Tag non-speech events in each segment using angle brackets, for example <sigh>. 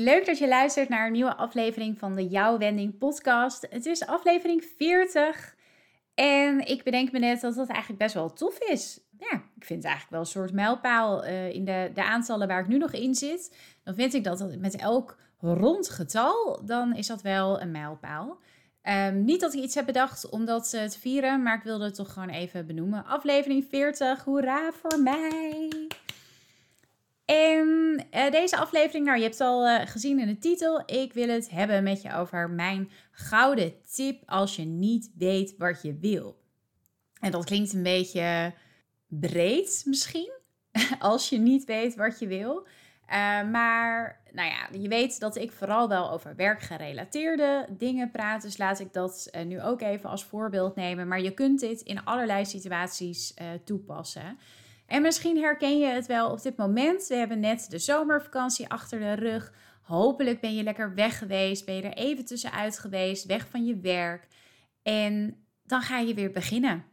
Leuk dat je luistert naar een nieuwe aflevering van de Jouw Wending podcast. Het is aflevering 40 en ik bedenk me net dat dat eigenlijk best wel tof is. Ja, ik vind het eigenlijk wel een soort mijlpaal uh, in de, de aantallen waar ik nu nog in zit. Dan vind ik dat, dat met elk rond getal, dan is dat wel een mijlpaal. Um, niet dat ik iets heb bedacht om dat uh, te vieren, maar ik wilde het toch gewoon even benoemen. Aflevering 40, hoera voor mij! En uh, deze aflevering, nou je hebt het al uh, gezien in de titel, ik wil het hebben met je over mijn gouden tip als je niet weet wat je wil. En dat klinkt een beetje breed misschien, <laughs> als je niet weet wat je wil. Uh, maar nou ja, je weet dat ik vooral wel over werkgerelateerde dingen praat. Dus laat ik dat nu ook even als voorbeeld nemen. Maar je kunt dit in allerlei situaties toepassen. En misschien herken je het wel op dit moment. We hebben net de zomervakantie achter de rug. Hopelijk ben je lekker weg geweest. Ben je er even tussenuit geweest. Weg van je werk. En dan ga je weer beginnen.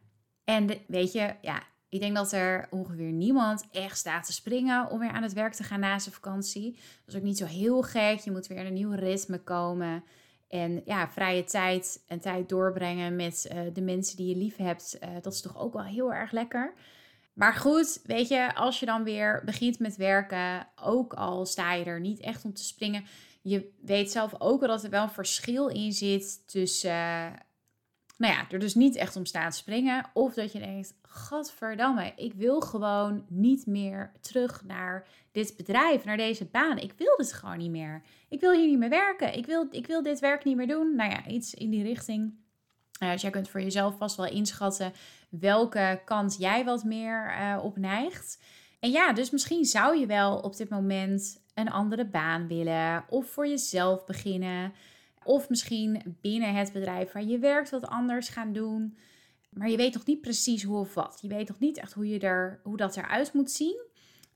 En weet je, ja, ik denk dat er ongeveer niemand echt staat te springen om weer aan het werk te gaan na zijn vakantie. Dat is ook niet zo heel gek. Je moet weer in een nieuw ritme komen. En ja, vrije tijd en tijd doorbrengen met uh, de mensen die je lief hebt. Uh, dat is toch ook wel heel erg lekker. Maar goed, weet je, als je dan weer begint met werken, ook al sta je er niet echt om te springen. Je weet zelf ook wel dat er wel een verschil in zit tussen, uh, nou ja, er dus niet echt om staan springen. Of dat je denkt, gadverdamme, ik wil gewoon niet meer terug naar dit bedrijf, naar deze baan. Ik wil dit gewoon niet meer. Ik wil hier niet meer werken. Ik wil, ik wil dit werk niet meer doen. Nou ja, iets in die richting. Uh, dus jij kunt voor jezelf vast wel inschatten welke kant jij wat meer uh, op neigt. En ja, dus misschien zou je wel op dit moment een andere baan willen of voor jezelf beginnen. Of misschien binnen het bedrijf waar je werkt wat anders gaan doen. Maar je weet nog niet precies hoe of wat. Je weet nog niet echt hoe, je er, hoe dat eruit moet zien.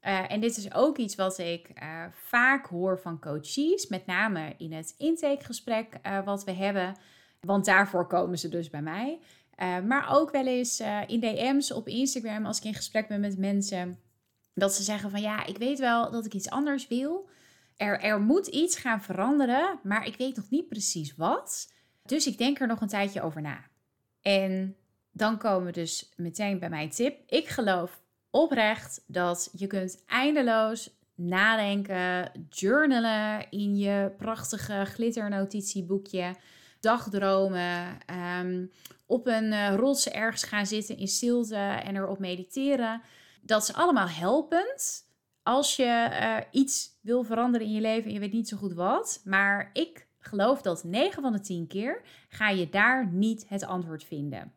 Uh, en dit is ook iets wat ik vaak hoor van coaches, met name in het intakegesprek wat we hebben. Want daarvoor komen ze dus bij mij. Uh, maar ook wel eens uh, in DM's op Instagram, als ik in gesprek ben met mensen, dat ze zeggen van ja, ik weet wel dat ik iets anders wil. Er, er moet iets gaan veranderen, maar ik weet nog niet precies wat. Dus ik denk er nog een tijdje over na. En dan komen dus meteen bij mijn tip. Ik geloof oprecht dat je kunt eindeloos nadenken, journalen in je prachtige glitternotitieboekje dagdromen, um, op een uh, rots ergens gaan zitten in stilte en erop mediteren. Dat is allemaal helpend als je uh, iets wil veranderen in je leven en je weet niet zo goed wat. Maar ik geloof dat 9 van de 10 keer ga je daar niet het antwoord vinden.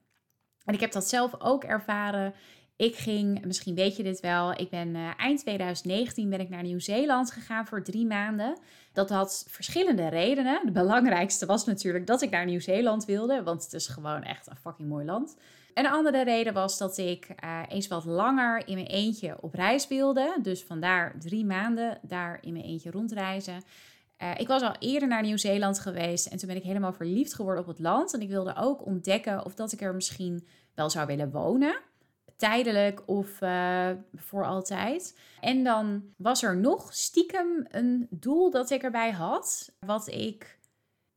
En ik heb dat zelf ook ervaren ik ging, misschien weet je dit wel, ik ben uh, eind 2019 ben ik naar Nieuw-Zeeland gegaan voor drie maanden. Dat had verschillende redenen. De belangrijkste was natuurlijk dat ik naar Nieuw-Zeeland wilde, want het is gewoon echt een fucking mooi land. En een andere reden was dat ik uh, eens wat langer in mijn eentje op reis wilde. Dus vandaar drie maanden daar in mijn eentje rondreizen. Uh, ik was al eerder naar Nieuw-Zeeland geweest en toen ben ik helemaal verliefd geworden op het land. En ik wilde ook ontdekken of dat ik er misschien wel zou willen wonen tijdelijk of uh, voor altijd. En dan was er nog stiekem een doel dat ik erbij had. Wat ik,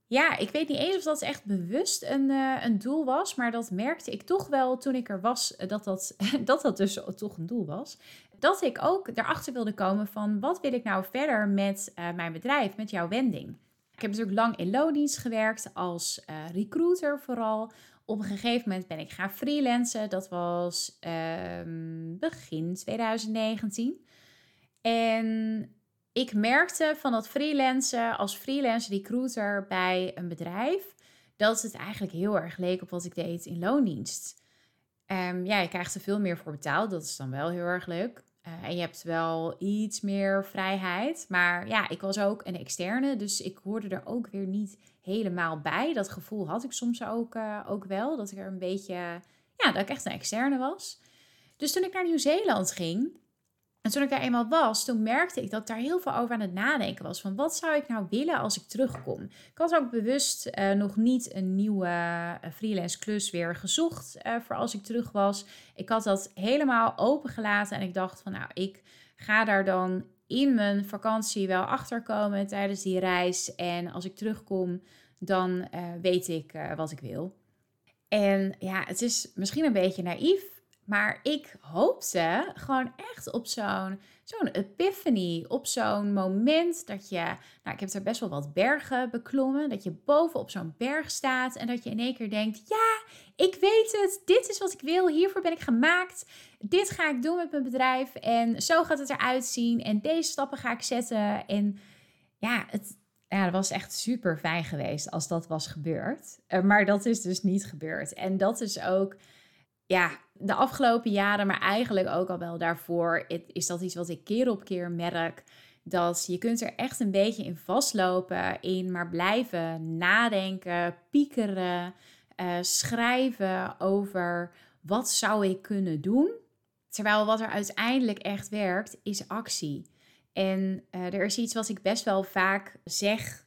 ja, ik weet niet eens of dat echt bewust een, uh, een doel was. Maar dat merkte ik toch wel toen ik er was, dat dat, <laughs> dat, dat dus toch een doel was. Dat ik ook erachter wilde komen van wat wil ik nou verder met mijn bedrijf, met jouw wending. Ik heb natuurlijk lang in loondienst gewerkt als recruiter vooral op een gegeven moment ben ik gaan freelancen. Dat was um, begin 2019. En ik merkte van dat freelancen als freelance recruiter bij een bedrijf dat het eigenlijk heel erg leek op wat ik deed in loondienst. Um, ja, je krijgt er veel meer voor betaald. Dat is dan wel heel erg leuk. Uh, en je hebt wel iets meer vrijheid. Maar ja, ik was ook een externe, dus ik hoorde er ook weer niet helemaal bij. Dat gevoel had ik soms ook, uh, ook wel, dat ik er een beetje, ja, dat ik echt een externe was. Dus toen ik naar Nieuw-Zeeland ging, en toen ik daar eenmaal was, toen merkte ik dat daar heel veel over aan het nadenken was. Van wat zou ik nou willen als ik terugkom? Ik had ook bewust uh, nog niet een nieuwe uh, freelance klus weer gezocht uh, voor als ik terug was. Ik had dat helemaal opengelaten en ik dacht van nou, ik ga daar dan in mijn vakantie wel achterkomen tijdens die reis. En als ik terugkom, dan weet ik wat ik wil. En ja, het is misschien een beetje naïef, maar ik hoopte gewoon echt op zo'n zo'n epiphany, op zo'n moment dat je, nou ik heb er best wel wat bergen beklommen, dat je boven op zo'n berg staat en dat je in één keer denkt, ja, ik weet het, dit is wat ik wil, hiervoor ben ik gemaakt, dit ga ik doen met mijn bedrijf en zo gaat het eruit zien en deze stappen ga ik zetten en ja, het, ja, dat was echt super fijn geweest als dat was gebeurd. Eh, maar dat is dus niet gebeurd. En dat is ook ja, de afgelopen jaren, maar eigenlijk ook al wel daarvoor, is dat iets wat ik keer op keer merk. Dat je kunt er echt een beetje in vastlopen, in maar blijven nadenken, piekeren, uh, schrijven over wat zou ik kunnen doen. Terwijl wat er uiteindelijk echt werkt, is actie. En uh, er is iets wat ik best wel vaak zeg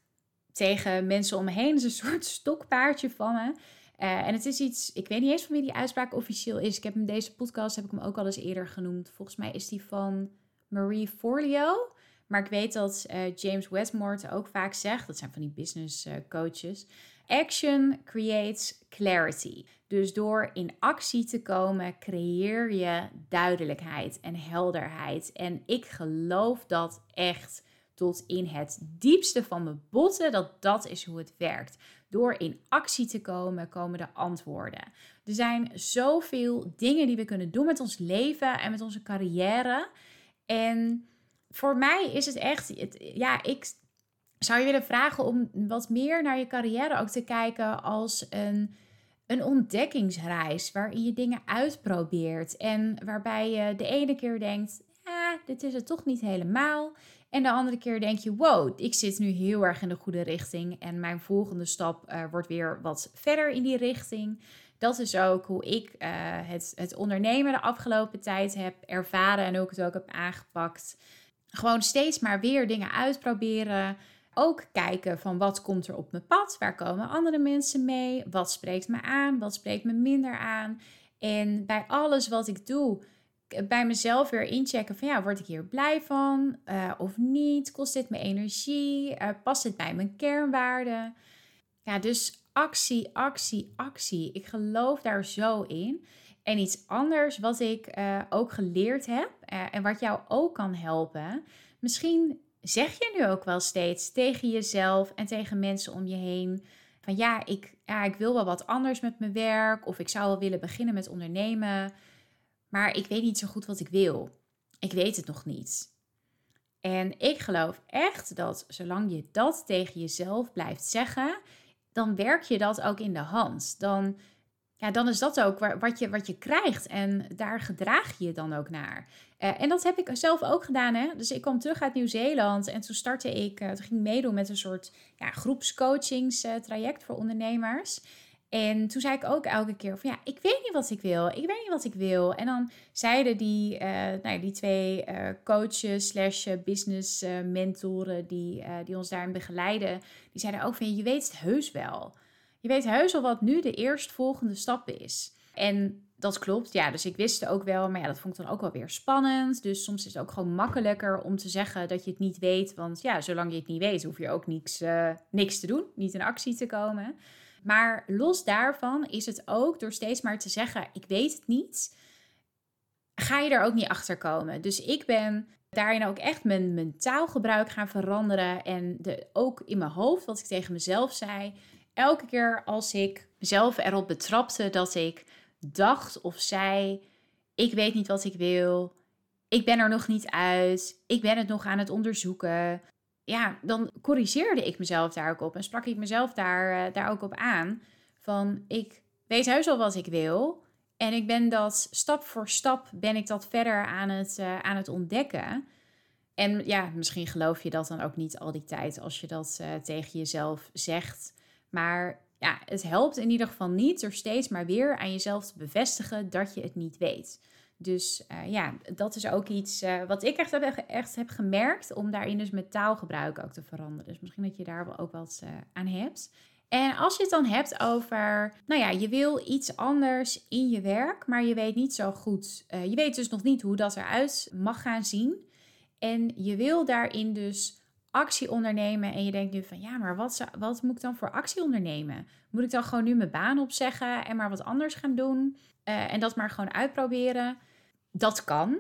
tegen mensen om me heen. Is een soort stokpaardje van me. Uh, en het is iets, ik weet niet eens van wie die uitspraak officieel is. Ik heb hem deze podcast, heb ik hem ook al eens eerder genoemd. Volgens mij is die van Marie Forleo. Maar ik weet dat uh, James Westmore het ook vaak zegt. Dat zijn van die business uh, coaches. Action creates clarity. Dus door in actie te komen, creëer je duidelijkheid en helderheid. En ik geloof dat echt tot in het diepste van mijn botten dat dat is hoe het werkt. Door in actie te komen, komen de antwoorden. Er zijn zoveel dingen die we kunnen doen met ons leven en met onze carrière. En voor mij is het echt, ja, ik zou je willen vragen om wat meer naar je carrière ook te kijken als een, een ontdekkingsreis waarin je dingen uitprobeert en waarbij je de ene keer denkt, ja, dit is het toch niet helemaal. En de andere keer denk je, wow, ik zit nu heel erg in de goede richting. En mijn volgende stap uh, wordt weer wat verder in die richting. Dat is ook hoe ik uh, het, het ondernemen de afgelopen tijd heb ervaren en ook het ook heb aangepakt. Gewoon steeds maar weer dingen uitproberen. Ook kijken van wat komt er op mijn pad? Waar komen andere mensen mee? Wat spreekt me aan? Wat spreekt me minder aan? En bij alles wat ik doe, bij mezelf weer inchecken van ja, word ik hier blij van uh, of niet? Kost dit me energie? Uh, past dit bij mijn kernwaarden? Ja, dus actie, actie, actie. Ik geloof daar zo in. En iets anders wat ik uh, ook geleerd heb en wat jou ook kan helpen. Misschien zeg je nu ook wel steeds tegen jezelf en tegen mensen om je heen van ja, ik, ja, ik wil wel wat anders met mijn werk of ik zou wel willen beginnen met ondernemen. Maar ik weet niet zo goed wat ik wil. Ik weet het nog niet. En ik geloof echt dat zolang je dat tegen jezelf blijft zeggen, dan werk je dat ook in de hand. Dan, ja, dan is dat ook wat je, wat je krijgt en daar gedraag je je dan ook naar. Uh, en dat heb ik zelf ook gedaan. Hè? Dus ik kwam terug uit Nieuw-Zeeland en toen startte ik, uh, toen ging ik meedoen met een soort ja, groepscoachingstraject voor ondernemers. En toen zei ik ook elke keer van ja, ik weet niet wat ik wil. Ik weet niet wat ik wil. En dan zeiden die, uh, nou, die twee uh, coaches slash eh, business mentoren die, die ons daarin begeleiden. Die zeiden ook van je weet het heus wel. Je weet heus wel wat nu de eerstvolgende stap is. En dat klopt, ja. Dus ik wist het ook wel. Maar ja, dat vond ik dan ook wel weer spannend. Dus soms is het ook gewoon makkelijker om te zeggen dat je het niet weet. Want ja, zolang je het niet weet, hoef je ook niks, niks te doen. Niet in actie te komen. Maar los daarvan is het ook door steeds maar te zeggen: ik weet het niet, ga je er ook niet achter komen. Dus ik ben daarin ook echt mijn, mijn taalgebruik gaan veranderen. En de, ook in mijn hoofd, wat ik tegen mezelf zei. Elke keer als ik mezelf erop betrapte dat ik dacht of zei: Ik weet niet wat ik wil. Ik ben er nog niet uit. Ik ben het nog aan het onderzoeken ja, dan corrigeerde ik mezelf daar ook op en sprak ik mezelf daar, uh, daar ook op aan. Van ik weet heus al wat ik wil. En ik ben dat stap voor stap ben ik dat verder aan het, uh, aan het ontdekken. En ja, misschien geloof je dat dan ook niet al die tijd als je dat uh, tegen jezelf zegt. Maar ja, het helpt in ieder geval niet er steeds maar weer aan jezelf te bevestigen dat je het niet weet. Dus uh, ja, dat is ook iets uh, wat ik echt heb, echt heb gemerkt om daarin dus met taalgebruik ook te veranderen. Dus misschien dat je daar ook wat uh, aan hebt. En als je het dan hebt over, nou ja, je wil iets anders in je werk, maar je weet niet zo goed. je weet dus nog niet hoe dat eruit mag gaan zien. En je wil daarin dus actie ondernemen. En je denkt nu van ja, maar wat, wat moet ik dan voor actie ondernemen? Moet ik dan gewoon nu mijn baan opzeggen en maar wat anders gaan doen? En dat maar gewoon uitproberen? Dat kan.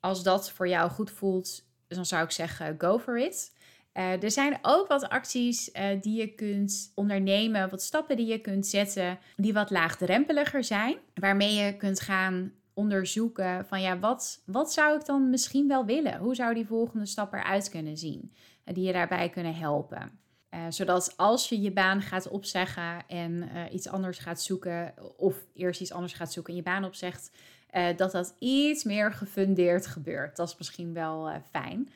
Als dat voor jou goed voelt, dan zou ik zeggen go for it. Uh, er zijn ook wat acties uh, die je kunt ondernemen, wat stappen die je kunt zetten, die wat laagdrempeliger zijn, waarmee je kunt gaan onderzoeken van ja, wat, wat zou ik dan misschien wel willen? Hoe zou die volgende stap eruit kunnen zien? Uh, die je daarbij kunnen helpen. zodat als je je baan gaat opzeggen en iets anders gaat zoeken, of eerst iets anders gaat zoeken en je baan opzegt, dat dat iets meer gefundeerd gebeurt. Dat is misschien wel fijn.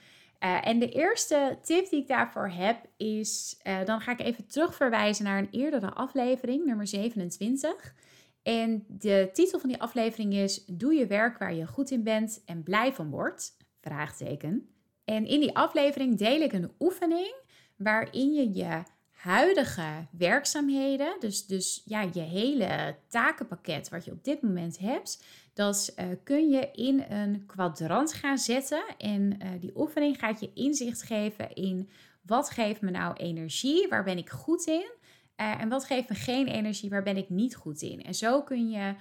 Uh, en de eerste tip die ik daarvoor heb is, dan ga ik even terugverwijzen naar een eerdere aflevering, nummer 27. En de titel van die aflevering is Doe je werk waar je goed in bent en blij van wordt? Vraagteken. En in die aflevering deel ik een oefening waarin je je huidige werkzaamheden, dus, dus ja, je hele takenpakket wat je op dit moment hebt, dat uh, kun je in een kwadrant gaan zetten. En uh, die oefening gaat je inzicht geven in wat geeft me nou energie, waar ben ik goed in, uh, en wat geeft me geen energie, waar ben ik niet goed in. En zo kun je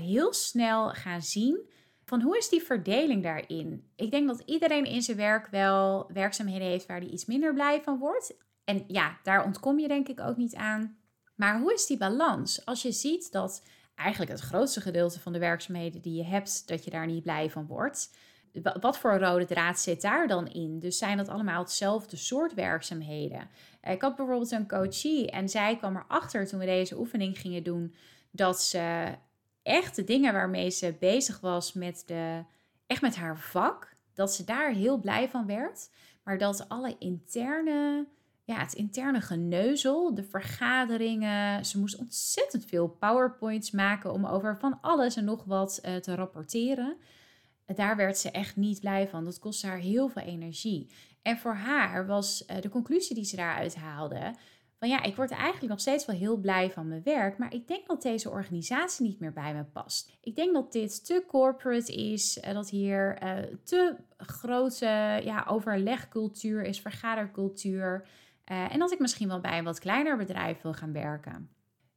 heel snel gaan zien van hoe is die verdeling daarin. Ik denk dat iedereen in zijn werk wel werkzaamheden heeft waar hij iets minder blij van wordt. En ja, daar ontkom je denk ik ook niet aan. Maar hoe is die balans? Als je ziet dat eigenlijk het grootste gedeelte van de werkzaamheden die je hebt, dat je daar niet blij van wordt. Wat voor rode draad zit daar dan in? Dus zijn dat allemaal hetzelfde soort werkzaamheden? Ik had bijvoorbeeld een coachie en zij kwam erachter toen we deze oefening gingen doen dat ze echt de dingen waarmee ze bezig was met de, echt met haar vak, dat ze daar heel blij van werd, maar dat alle interne ja, het interne geneuzel, de vergaderingen. Ze moest ontzettend veel PowerPoints maken om over van alles en nog wat uh, te rapporteren. Daar werd ze echt niet blij van. Dat kostte haar heel veel energie. En voor haar was uh, de conclusie die ze daaruit haalde: van ja, ik word eigenlijk nog steeds wel heel blij van mijn werk, maar ik denk dat deze organisatie niet meer bij me past. Ik denk dat dit te corporate is, uh, dat hier te grote ja, overlegcultuur is, vergadercultuur. Uh, en dat ik misschien wel bij een wat kleiner bedrijf wil gaan werken.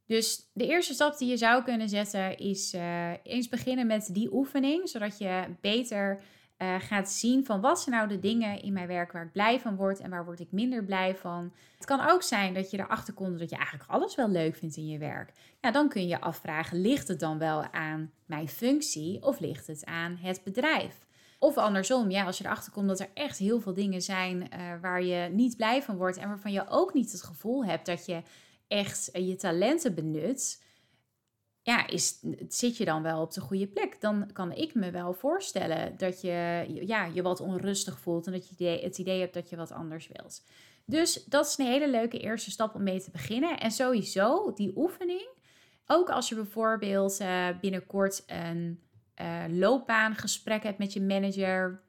Dus de eerste stap die je zou kunnen zetten is uh, eens beginnen met die oefening, zodat je beter uh, gaat zien van wat zijn nou de dingen in mijn werk waar ik blij van word en waar word ik minder blij van. Het kan ook zijn dat je erachter komt dat je eigenlijk alles wel leuk vindt in je werk. Ja, dan kun je je afvragen, ligt het dan wel aan mijn functie of ligt het aan het bedrijf? Of andersom, ja, als je erachter komt dat er echt heel veel dingen zijn uh, waar je niet blij van wordt en waarvan je ook niet het gevoel hebt dat je echt uh, je talenten benut, ja, is, zit je dan wel op de goede plek? Dan kan ik me wel voorstellen dat je ja, je wat onrustig voelt en dat je het idee hebt dat je wat anders wilt. Dus dat is een hele leuke eerste stap om mee te beginnen. En sowieso die oefening, ook als je bijvoorbeeld uh, binnenkort een uh, loopbaangesprek hebt met je manager.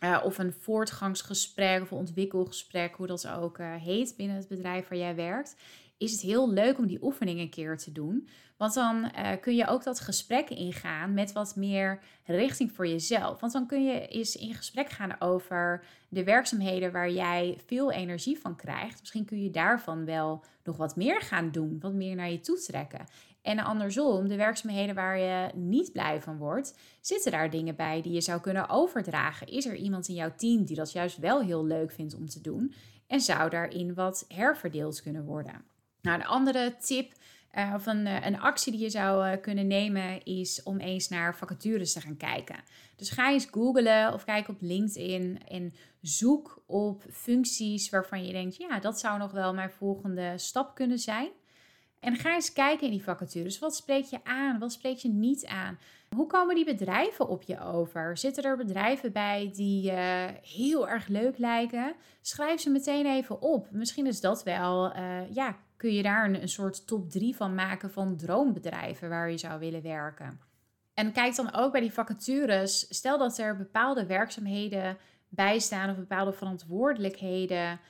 Uh, of een voortgangsgesprek of ontwikkelgesprek, hoe dat ook uh, heet binnen het bedrijf waar jij werkt, is het heel leuk om die oefening een keer te doen. Want dan kun je ook dat gesprek ingaan met wat meer richting voor jezelf. Want dan kun je eens in gesprek gaan over de werkzaamheden waar jij veel energie van krijgt. Misschien kun je daarvan wel nog wat meer gaan doen, wat meer naar je toe trekken. En andersom, de werkzaamheden waar je niet blij van wordt, zitten daar dingen bij die je zou kunnen overdragen? Is er iemand in jouw team die dat juist wel heel leuk vindt om te doen? En zou daarin wat herverdeeld kunnen worden? Nou, een andere tip uh, of een, eh, een, actie die je zou uh, kunnen nemen is om eens naar vacatures te gaan kijken. Dus ga eens googlen of kijk op LinkedIn en zoek op functies waarvan je denkt, ja, dat zou nog wel mijn volgende stap kunnen zijn. En ga eens kijken in die vacatures. Wat spreek je aan? Wat spreek je niet aan? Hoe komen die bedrijven op je over? Zitten er bedrijven bij die je heel erg leuk lijken? Schrijf ze meteen even op. Misschien is dat wel, uh, ja, kun je daar een, een soort top 3 van maken van droombedrijven waar je zou willen werken. En kijk dan ook bij die vacatures. Stel dat er bepaalde werkzaamheden bij staan of bepaalde verantwoordelijkheden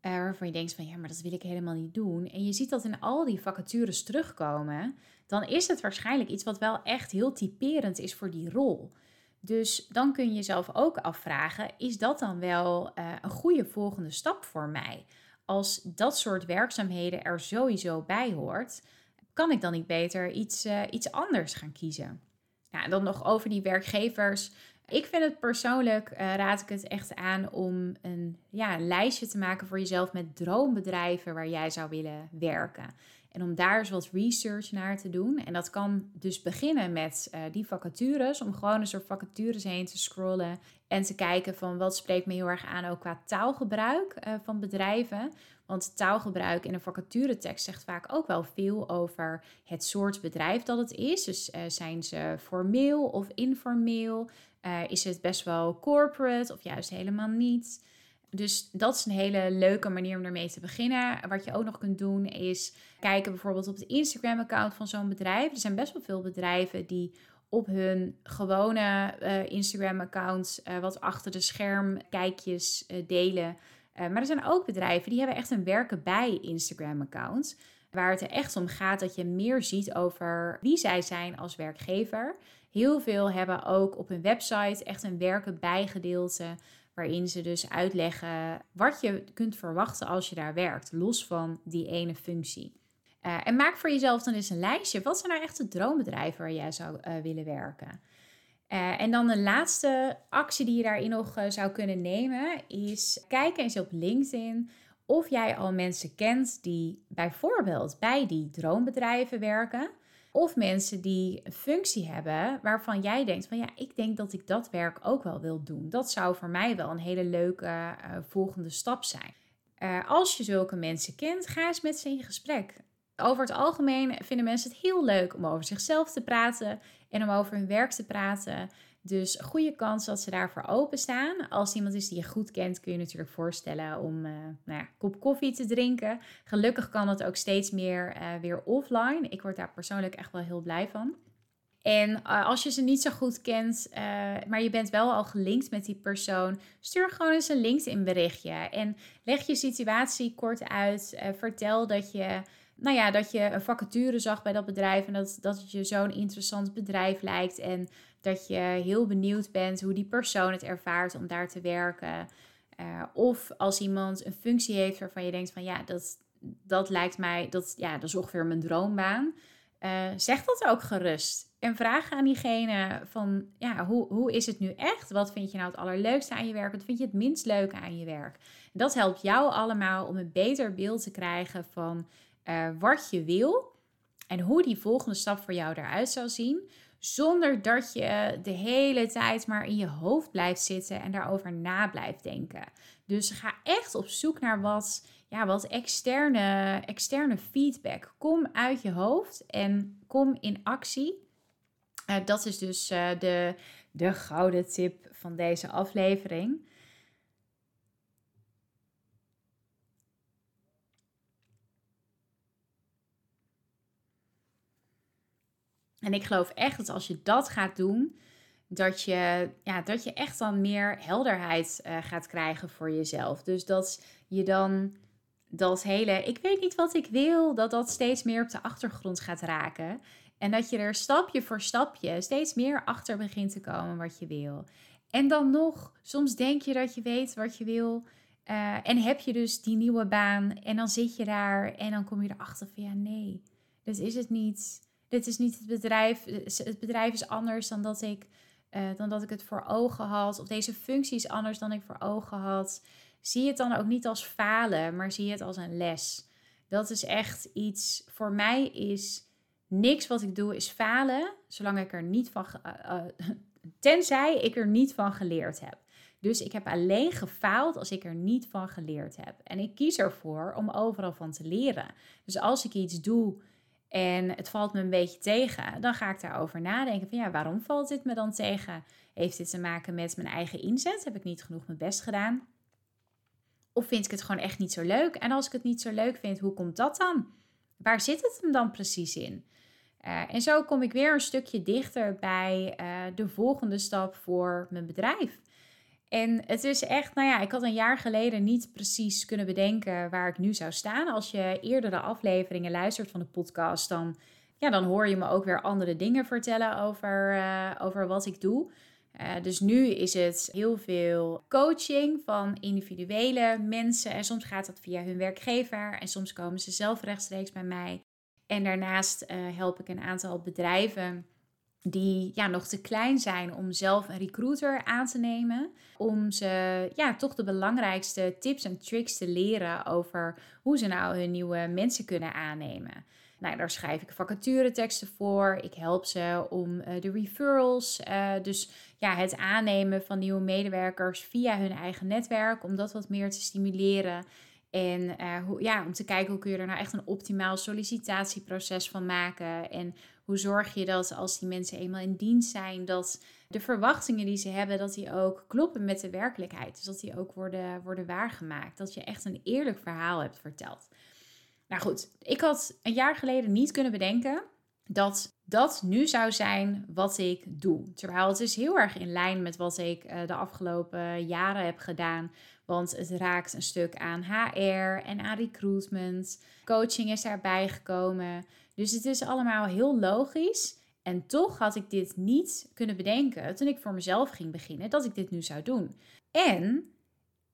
waarvan je denkt van ja, maar dat wil ik helemaal niet doen. En je ziet dat in al die vacatures terugkomen, dan is het waarschijnlijk iets wat wel echt heel typerend is voor die rol. Dus dan kun je jezelf ook afvragen: is dat dan wel uh, een goede volgende stap voor mij? Als dat soort werkzaamheden er sowieso bij hoort, kan ik dan niet beter iets, uh, iets anders gaan kiezen? Nou, dan nog over die werkgevers. Ik vind het persoonlijk, uh, raad ik het echt aan om een ja, lijstje te maken voor jezelf met droombedrijven waar jij zou willen werken. En om daar eens wat research naar te doen. En dat kan dus beginnen met uh, die vacatures. Om gewoon een soort vacatures heen te scrollen. En te kijken van wat spreekt me heel erg aan ook qua taalgebruik uh, van bedrijven. Want taalgebruik in een vacaturetekst zegt vaak ook wel veel over het soort bedrijf dat het is. Dus zijn ze formeel of informeel? Is het best wel corporate of juist helemaal niet? Dus dat is een hele leuke manier om ermee te beginnen. Wat je ook nog kunt doen is kijken bijvoorbeeld op de Instagram-account van zo'n bedrijf. Er zijn best wel veel bedrijven die op hun gewone uh, Instagram-account uh, wat achter de scherm kijkjes delen. maar er zijn ook bedrijven die hebben echt een werken bij Instagram-account. Waar het er echt om gaat dat je meer ziet over wie zij zijn als werkgever. Heel veel hebben ook op hun website echt een werken bij gedeelte waarin ze dus uitleggen wat je kunt verwachten als je daar werkt, los van die ene functie. Uh, en maak voor jezelf dan eens een lijstje. Wat zijn nou echt de droombedrijven waar jij zou uh, willen werken? Uh, en dan de laatste actie die je daarin nog zou kunnen nemen is kijken eens op LinkedIn of jij al mensen kent die bijvoorbeeld bij die droombedrijven werken. Of mensen die een functie hebben waarvan jij denkt van ja, ik denk dat ik dat werk ook wel wil doen. Dat zou voor mij wel een hele leuke uh, volgende stap zijn. Uh, als je zulke mensen kent, ga eens met ze in gesprek. Over het algemeen vinden mensen het heel leuk om over zichzelf te praten en om over hun werk te praten. Dus goede kans dat ze daarvoor openstaan. Als iemand is die je goed kent, kun je natuurlijk voorstellen om uh, nou ja, een kop koffie te drinken. Gelukkig kan dat ook steeds meer uh, weer offline. Ik word daar persoonlijk echt wel heel blij van. En uh, als je ze niet zo goed kent, maar je bent wel al gelinkt met die persoon, stuur gewoon eens een LinkedIn berichtje. En leg je situatie kort uit. vertel dat je nou ja, dat je een vacature zag bij dat bedrijf en dat, dat het je zo'n interessant bedrijf lijkt. En dat je heel benieuwd bent hoe die persoon het ervaart om daar te werken. Uh, of als iemand een functie heeft waarvan je denkt van ja, dat, dat lijkt mij, dat, ja, dat is ongeveer mijn droombaan. Uh, zeg dat ook gerust. En vraag aan diegene van, ja, hoe, hoe is het nu echt? Wat vind je nou het allerleukste aan je werk? Wat vind je het minst leuke aan je werk? Dat helpt jou allemaal om een beter beeld te krijgen van uh, wat je wil en hoe die volgende stap voor jou eruit zou zien. Zonder dat je de hele tijd maar in je hoofd blijft zitten en daarover na blijft denken. Dus ga echt op zoek naar wat, ja, wat externe, externe feedback. Kom uit je hoofd en kom in actie. Uh, dat is dus uh, de, de gouden tip van deze aflevering. En ik geloof echt dat als je dat gaat doen, dat je, ja, dat je echt dan meer helderheid uh, gaat krijgen voor jezelf. Dus dat je dan dat hele, ik weet niet wat ik wil, dat dat steeds meer op de achtergrond gaat raken. En dat je er stapje voor stapje steeds meer achter begint te komen wat je wil. En dan nog, soms denk je dat je weet wat je wil. Uh, en heb je dus die nieuwe baan. En dan zit je daar en dan kom je erachter van ja, nee, dat is het niet dit is niet het bedrijf. Het bedrijf is anders dan dat ik, uh, dan dat ik het voor ogen had. Of deze functie is anders dan ik voor ogen had. Zie het dan ook niet als falen, maar zie het als een les. Dat is echt iets. Voor mij is niks wat ik doe is falen, zolang ik er niet van. Uh, <laughs> tenzij ik er niet van geleerd heb. Dus ik heb alleen gefaald als ik er niet van geleerd heb. En ik kies ervoor om overal van te leren. Dus als ik iets doe en het valt me een beetje tegen, dan ga ik daarover nadenken van ja, waarom valt dit me dan tegen? Heeft dit te maken met mijn eigen inzet? Heb ik niet genoeg mijn best gedaan? Of vind ik het gewoon echt niet zo leuk? En als ik het niet zo leuk vind, hoe komt dat dan? Waar zit het hem dan precies in? Uh, en zo kom ik weer een stukje dichter bij uh, de volgende stap voor mijn bedrijf. En het is echt, nou ja, ik had een jaar geleden niet precies kunnen bedenken waar ik nu zou staan. Als je eerdere afleveringen luistert van de podcast, dan, ja, dan hoor je me ook weer andere dingen vertellen over, uh, over wat ik doe. dus nu is het heel veel coaching van individuele mensen. En soms gaat dat via hun werkgever. En soms komen ze zelf rechtstreeks bij mij. En daarnaast help ik een aantal bedrijven die ja, nog te klein zijn om zelf een recruiter aan te nemen. Om ze ja, toch de belangrijkste tips en tricks te leren over hoe ze nou hun nieuwe mensen kunnen aannemen. Nou, daar schrijf ik vacatureteksten voor. Ik help ze om uh, de referrals, uh, dus ja, het aannemen van nieuwe medewerkers via hun eigen netwerk, om dat wat meer te stimuleren. En uh, hoe, ja, om te kijken hoe kun je er nou echt een optimaal sollicitatieproces van maken. En hoe zorg je dat als die mensen eenmaal in dienst zijn, dat de verwachtingen die ze hebben, dat die ook kloppen met de werkelijkheid. Dus dat die ook worden, worden waargemaakt. Dat je echt een eerlijk verhaal hebt verteld. Nou goed, ik had een jaar geleden niet kunnen bedenken dat dat nu zou zijn wat ik doe. Terwijl het is heel erg in lijn met wat ik eh, de afgelopen jaren heb gedaan. Want het raakt een stuk aan HR en aan recruitment. Coaching is daarbij gekomen. Dus het is allemaal heel logisch. En toch had ik dit niet kunnen bedenken toen ik voor mezelf ging beginnen dat ik dit nu zou doen. En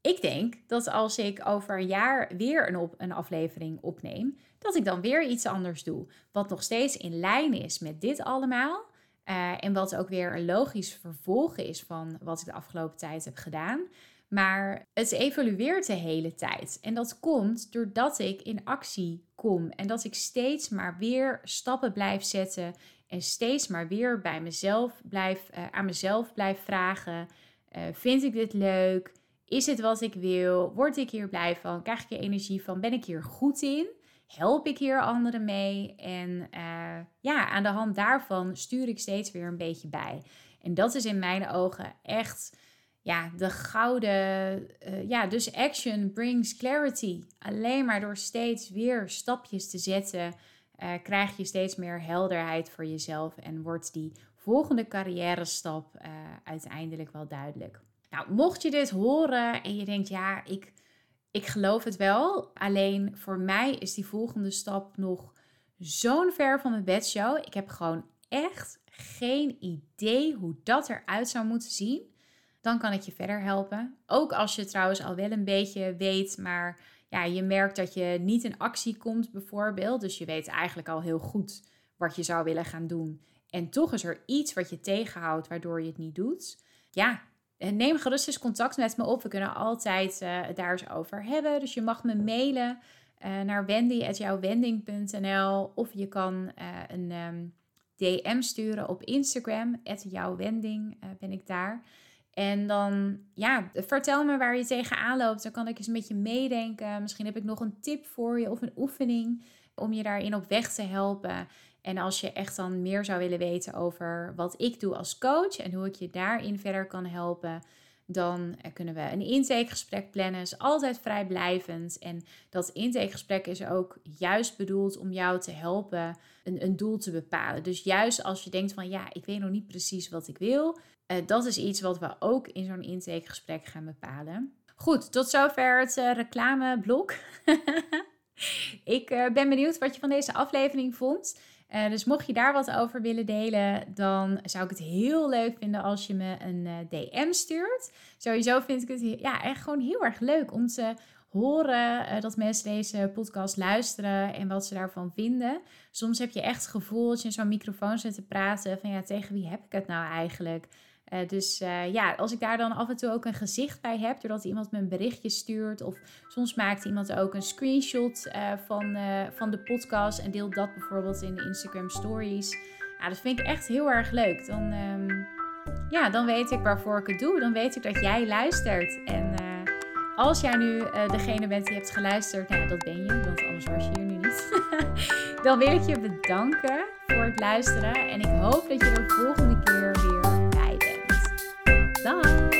ik denk dat als ik over een jaar weer een, een aflevering opneem, dat ik dan weer iets anders doe. Wat nog steeds in lijn is met dit allemaal. Uh, en wat ook weer een logisch vervolg is van wat ik de afgelopen tijd heb gedaan. Maar het evolueert de hele tijd. En dat komt doordat ik in actie kom. En dat ik steeds maar weer stappen blijf zetten. En steeds maar weer bij mezelf blijf, uh, aan mezelf blijf vragen. Uh, vind ik dit leuk? Is het wat ik wil? Word ik hier blij van? Krijg ik er energie van? Ben ik hier goed in? Help ik hier anderen mee? En uh, ja, aan de hand daarvan stuur ik steeds weer een beetje bij. En dat is in mijn ogen echt ja, de gouden. Uh, ja, dus action brings clarity. Alleen maar door steeds weer stapjes te zetten, uh, krijg je steeds meer helderheid voor jezelf en wordt die volgende carrière stap uh, uiteindelijk wel duidelijk. Nou, mocht je dit horen en je denkt, ja, ik, ik geloof het wel. Alleen voor mij is die volgende stap nog zo'n ver van mijn bedshow. Ik heb gewoon echt geen idee hoe dat eruit zou moeten zien dan kan ik je verder helpen. Ook als je trouwens al wel een beetje weet, maar ja, je merkt dat je niet in actie komt bijvoorbeeld. Dus je weet eigenlijk al heel goed wat je zou willen gaan doen. En toch is er iets wat je tegenhoudt waardoor je het niet doet. Ja, neem gerust eens contact met me op. We kunnen altijd uh, daar eens over hebben. Dus je mag me mailen uh, naar wendy.jouwwending.nl of je kan uh, een DM sturen op Instagram. jouwwending ben ik daar. En dan, ja, vertel me waar je tegenaan loopt. Dan kan ik eens met je meedenken. Misschien heb ik nog een tip voor je of een oefening om je daarin op weg te helpen. En als je echt dan meer zou willen weten over wat ik doe als coach en hoe ik je daarin verder kan helpen, dan kunnen we een intakegesprek plannen. is altijd vrijblijvend. En dat intakegesprek is ook juist bedoeld om jou te helpen een, een doel te bepalen. Dus juist als je denkt van ja, ik weet nog niet precies wat ik wil, uh, dat is iets wat we ook in zo'n intakegesprek gaan bepalen. Goed, tot zover het uh, reclameblok. <laughs> ik uh, ben benieuwd wat je van deze aflevering vond. dus mocht je daar wat over willen delen, dan zou ik het heel leuk vinden als je me een DM stuurt. Sowieso vind ik het ja, echt gewoon heel erg leuk om te horen dat mensen deze podcast luisteren en wat ze daarvan vinden. Soms heb je echt het gevoel dat je in zo'n microfoon zit te praten van ja, tegen wie heb ik het nou eigenlijk? Uh, dus uh, ja, als ik daar dan af en toe ook een gezicht bij heb, doordat iemand me een berichtje stuurt, of soms maakt iemand ook een screenshot uh, van, van de podcast en deelt dat bijvoorbeeld in de Instagram Stories. Ja, dat vind ik echt heel erg leuk. Dan, um, ja, dan weet ik waarvoor ik het doe. Dan weet ik dat jij luistert. En als jij nu degene bent die hebt geluisterd, nou dat ben je, want anders was je hier nu niet. <laughs> dan wil ik je bedanken voor het luisteren. En ik hoop dat je de volgende keer weer Huzzah!